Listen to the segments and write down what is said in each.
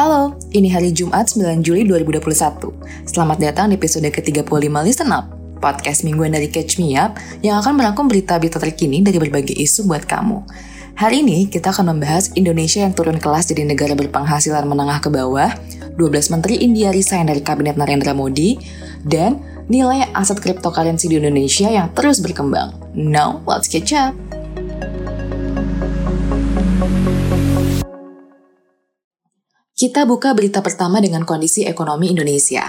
Halo, ini hari Jumat 9 Juli 2021. Selamat datang di episode ke-35 Listen Up, podcast mingguan dari Catch Me Up yang akan merangkum berita-berita terkini dari berbagai isu buat kamu. Hari ini kita akan membahas Indonesia yang turun kelas jadi negara berpenghasilan menengah ke bawah, 12 menteri India resign dari kabinet Narendra Modi, dan nilai aset cryptocurrency di Indonesia yang terus berkembang. Now, let's catch up! Kita buka berita pertama dengan kondisi ekonomi Indonesia.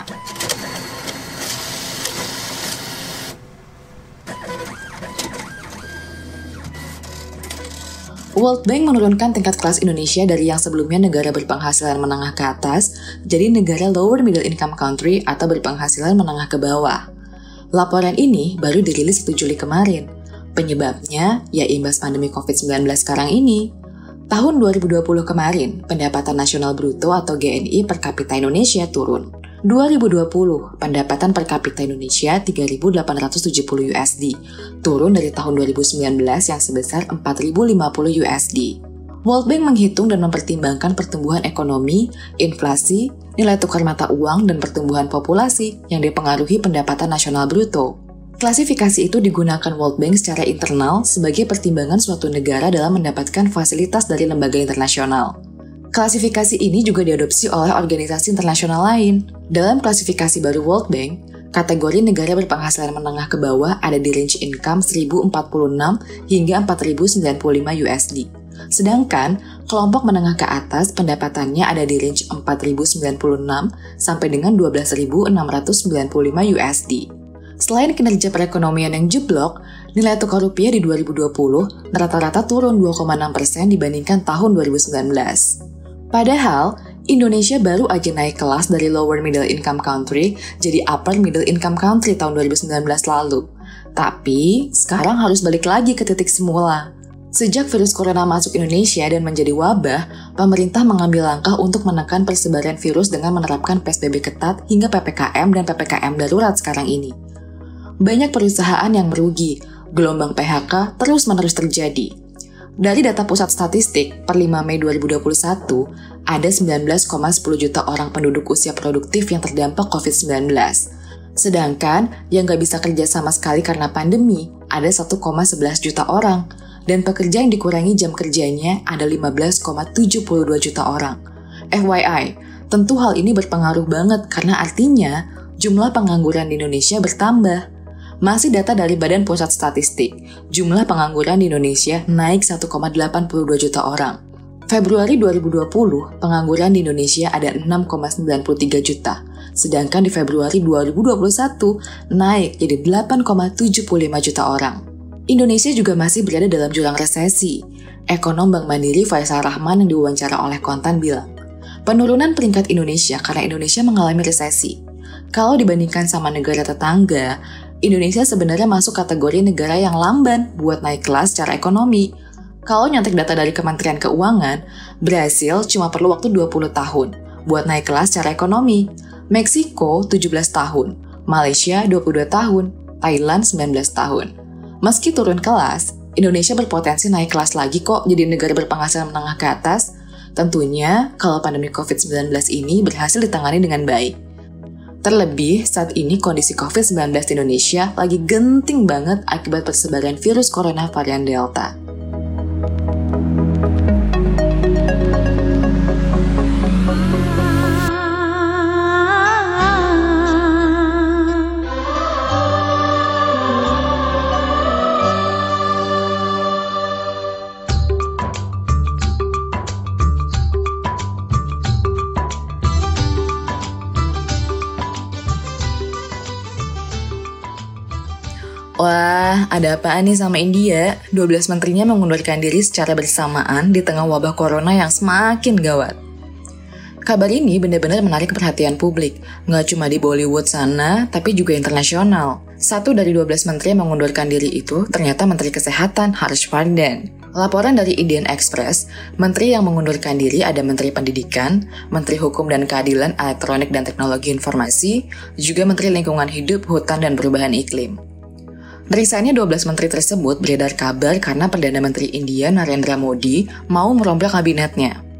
World Bank menurunkan tingkat kelas Indonesia dari yang sebelumnya negara berpenghasilan menengah ke atas jadi negara lower middle income country atau berpenghasilan menengah ke bawah. Laporan ini baru dirilis 1 Juli kemarin. Penyebabnya ya imbas pandemi COVID-19 sekarang ini. Tahun 2020 kemarin, pendapatan nasional bruto atau GNI per kapita Indonesia turun. 2020, pendapatan per kapita Indonesia 3.870 USD, turun dari tahun 2019 yang sebesar 4.050 USD. World Bank menghitung dan mempertimbangkan pertumbuhan ekonomi, inflasi, nilai tukar mata uang, dan pertumbuhan populasi yang dipengaruhi pendapatan nasional bruto. Klasifikasi itu digunakan World Bank secara internal sebagai pertimbangan suatu negara dalam mendapatkan fasilitas dari lembaga internasional. Klasifikasi ini juga diadopsi oleh organisasi internasional lain. Dalam klasifikasi baru World Bank, kategori negara berpenghasilan menengah ke bawah ada di range income 1046 hingga 4095 USD. Sedangkan kelompok menengah ke atas pendapatannya ada di range 4096 sampai dengan 12695 USD. Selain kinerja perekonomian yang jeblok, nilai tukar rupiah di 2020 rata-rata turun 2,6% dibandingkan tahun 2019. Padahal, Indonesia baru aja naik kelas dari lower middle income country jadi upper middle income country tahun 2019 lalu. Tapi, sekarang harus balik lagi ke titik semula. Sejak virus corona masuk Indonesia dan menjadi wabah, pemerintah mengambil langkah untuk menekan persebaran virus dengan menerapkan PSBB ketat hingga PPKM dan PPKM darurat sekarang ini banyak perusahaan yang merugi, gelombang PHK terus-menerus terjadi. Dari data Pusat Statistik, per 5 Mei 2021, ada 19,10 juta orang penduduk usia produktif yang terdampak COVID-19. Sedangkan yang nggak bisa kerja sama sekali karena pandemi ada 1,11 juta orang, dan pekerja yang dikurangi jam kerjanya ada 15,72 juta orang. FYI, tentu hal ini berpengaruh banget karena artinya jumlah pengangguran di Indonesia bertambah. Masih data dari Badan Pusat Statistik, jumlah pengangguran di Indonesia naik 1,82 juta orang. Februari 2020, pengangguran di Indonesia ada 6,93 juta, sedangkan di Februari 2021 naik jadi 8,75 juta orang. Indonesia juga masih berada dalam jurang resesi. Ekonom Bank Mandiri Faisal Rahman yang diwawancara oleh Kontan bilang, penurunan peringkat Indonesia karena Indonesia mengalami resesi. Kalau dibandingkan sama negara tetangga, Indonesia sebenarnya masuk kategori negara yang lamban buat naik kelas secara ekonomi. Kalau nyontek data dari Kementerian Keuangan, Brasil cuma perlu waktu 20 tahun buat naik kelas secara ekonomi. Meksiko 17 tahun, Malaysia 22 tahun, Thailand 19 tahun. Meski turun kelas, Indonesia berpotensi naik kelas lagi kok jadi negara berpenghasilan menengah ke atas. Tentunya kalau pandemi COVID-19 ini berhasil ditangani dengan baik. Terlebih, saat ini kondisi COVID-19 di Indonesia lagi genting banget akibat persebaran virus corona varian Delta. Wah, ada apaan nih sama India? 12 menterinya mengundurkan diri secara bersamaan di tengah wabah corona yang semakin gawat. Kabar ini benar-benar menarik perhatian publik, nggak cuma di Bollywood sana, tapi juga internasional. Satu dari 12 menteri yang mengundurkan diri itu ternyata Menteri Kesehatan Harsh Vardhan. Laporan dari Indian Express, menteri yang mengundurkan diri ada Menteri Pendidikan, Menteri Hukum dan Keadilan Elektronik dan Teknologi Informasi, juga Menteri Lingkungan Hidup, Hutan, dan Perubahan Iklim. Resignnya 12 menteri tersebut beredar kabar karena Perdana Menteri India Narendra Modi mau merombak kabinetnya.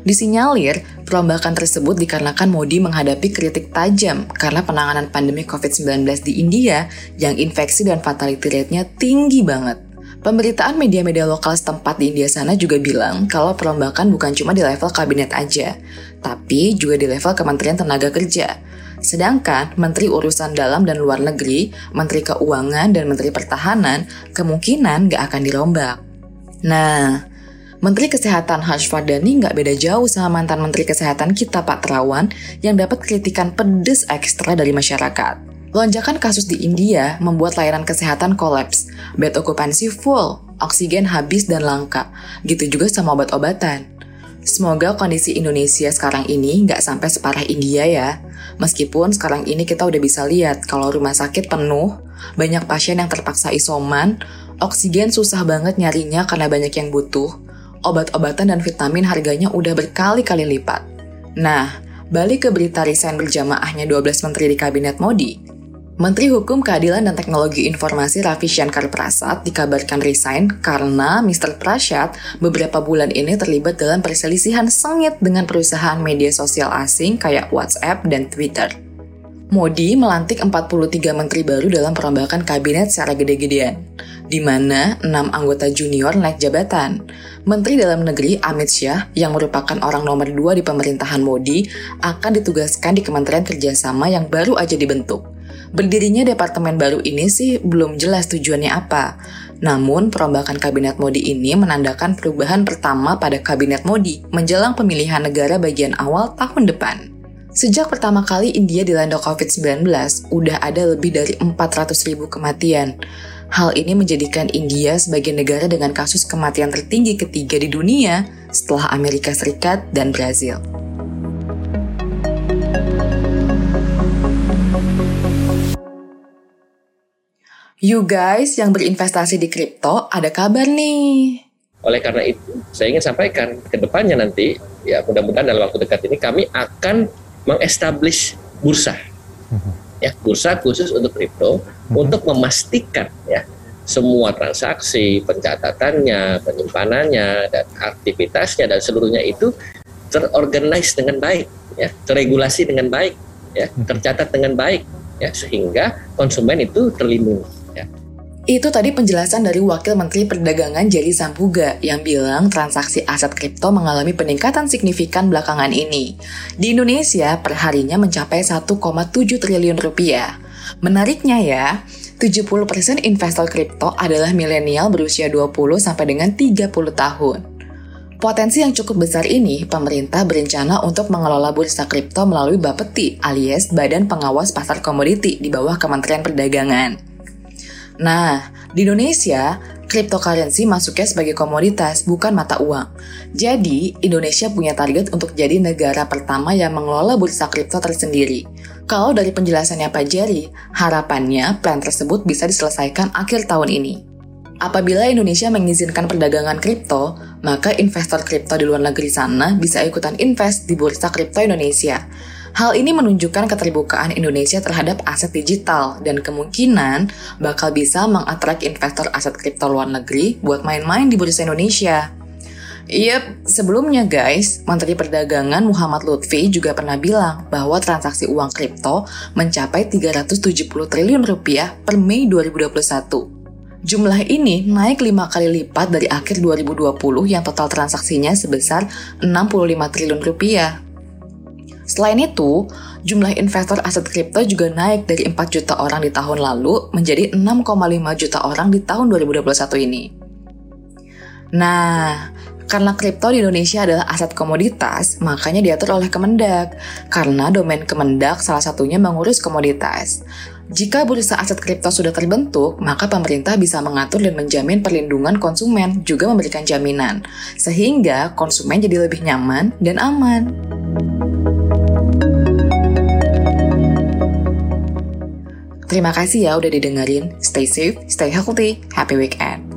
Disinyalir, perombakan tersebut dikarenakan Modi menghadapi kritik tajam karena penanganan pandemi COVID-19 di India yang infeksi dan fatality rate-nya tinggi banget. Pemberitaan media-media lokal setempat di India sana juga bilang kalau perombakan bukan cuma di level kabinet aja, tapi juga di level Kementerian Tenaga Kerja. Sedangkan Menteri Urusan Dalam dan Luar Negeri, Menteri Keuangan, dan Menteri Pertahanan kemungkinan nggak akan dirombak. Nah, Menteri Kesehatan Harshvardhani nggak beda jauh sama mantan Menteri Kesehatan kita Pak Terawan yang dapat kritikan pedes ekstra dari masyarakat. Lonjakan kasus di India membuat layanan kesehatan kolaps, bed okupansi full, oksigen habis dan langka, gitu juga sama obat-obatan. Semoga kondisi Indonesia sekarang ini nggak sampai separah India ya. Meskipun sekarang ini kita udah bisa lihat kalau rumah sakit penuh, banyak pasien yang terpaksa isoman, oksigen susah banget nyarinya karena banyak yang butuh, obat-obatan dan vitamin harganya udah berkali-kali lipat. Nah, balik ke berita resign berjamaahnya 12 menteri di kabinet Modi. Menteri Hukum, Keadilan, dan Teknologi Informasi Ravi Shankar Prasad dikabarkan resign karena Mr. Prasad beberapa bulan ini terlibat dalam perselisihan sengit dengan perusahaan media sosial asing kayak WhatsApp dan Twitter. Modi melantik 43 menteri baru dalam perombakan kabinet secara gede-gedean di mana enam anggota junior naik jabatan. Menteri Dalam Negeri Amit Syah, yang merupakan orang nomor dua di pemerintahan Modi, akan ditugaskan di Kementerian Kerjasama yang baru aja dibentuk. Berdirinya departemen baru ini sih belum jelas tujuannya apa. Namun, perombakan kabinet Modi ini menandakan perubahan pertama pada kabinet Modi menjelang pemilihan negara bagian awal tahun depan. Sejak pertama kali India dilanda COVID-19, udah ada lebih dari 400 ribu kematian. Hal ini menjadikan India sebagai negara dengan kasus kematian tertinggi ketiga di dunia setelah Amerika Serikat dan Brazil. You guys yang berinvestasi di kripto, ada kabar nih. Oleh karena itu, saya ingin sampaikan ke depannya nanti, ya mudah-mudahan dalam waktu dekat ini kami akan mengestablish bursa. Mhm ya bursa khusus untuk kripto hmm. untuk memastikan ya semua transaksi, pencatatannya, penyimpanannya dan aktivitasnya dan seluruhnya itu terorganize dengan baik, ya, terregulasi dengan baik, ya, mhm. tercatat dengan baik, ya, sehingga konsumen itu terlindungi. Itu tadi penjelasan dari Wakil Menteri Perdagangan Jerry Sambuga yang bilang transaksi aset kripto mengalami peningkatan signifikan belakangan ini. Di Indonesia, perharinya mencapai 1,7 triliun rupiah. Menariknya ya, 70% investor kripto adalah milenial berusia 20 sampai dengan 30 tahun. Potensi yang cukup besar ini, pemerintah berencana untuk mengelola bursa kripto melalui Bapeti alias Badan Pengawas Pasar Komoditi di bawah Kementerian Perdagangan. Nah, di Indonesia, cryptocurrency masuknya sebagai komoditas, bukan mata uang. Jadi, Indonesia punya target untuk jadi negara pertama yang mengelola bursa kripto tersendiri. Kalau dari penjelasannya Pak Jerry, harapannya plan tersebut bisa diselesaikan akhir tahun ini. Apabila Indonesia mengizinkan perdagangan kripto, maka investor kripto di luar negeri sana bisa ikutan invest di bursa kripto Indonesia. Hal ini menunjukkan keterbukaan Indonesia terhadap aset digital dan kemungkinan bakal bisa mengatrak investor aset kripto luar negeri buat main-main di bursa Indonesia. Yep, sebelumnya guys, Menteri Perdagangan Muhammad Lutfi juga pernah bilang bahwa transaksi uang kripto mencapai 370 triliun rupiah per Mei 2021. Jumlah ini naik 5 kali lipat dari akhir 2020 yang total transaksinya sebesar 65 triliun rupiah. Selain itu, jumlah investor aset kripto juga naik dari 4 juta orang di tahun lalu menjadi 6,5 juta orang di tahun 2021 ini. Nah, karena kripto di Indonesia adalah aset komoditas, makanya diatur oleh Kemendak. Karena domain Kemendak salah satunya mengurus komoditas. Jika bursa aset kripto sudah terbentuk, maka pemerintah bisa mengatur dan menjamin perlindungan konsumen, juga memberikan jaminan, sehingga konsumen jadi lebih nyaman dan aman. Terima kasih ya udah didengerin. Stay safe, stay healthy, happy weekend.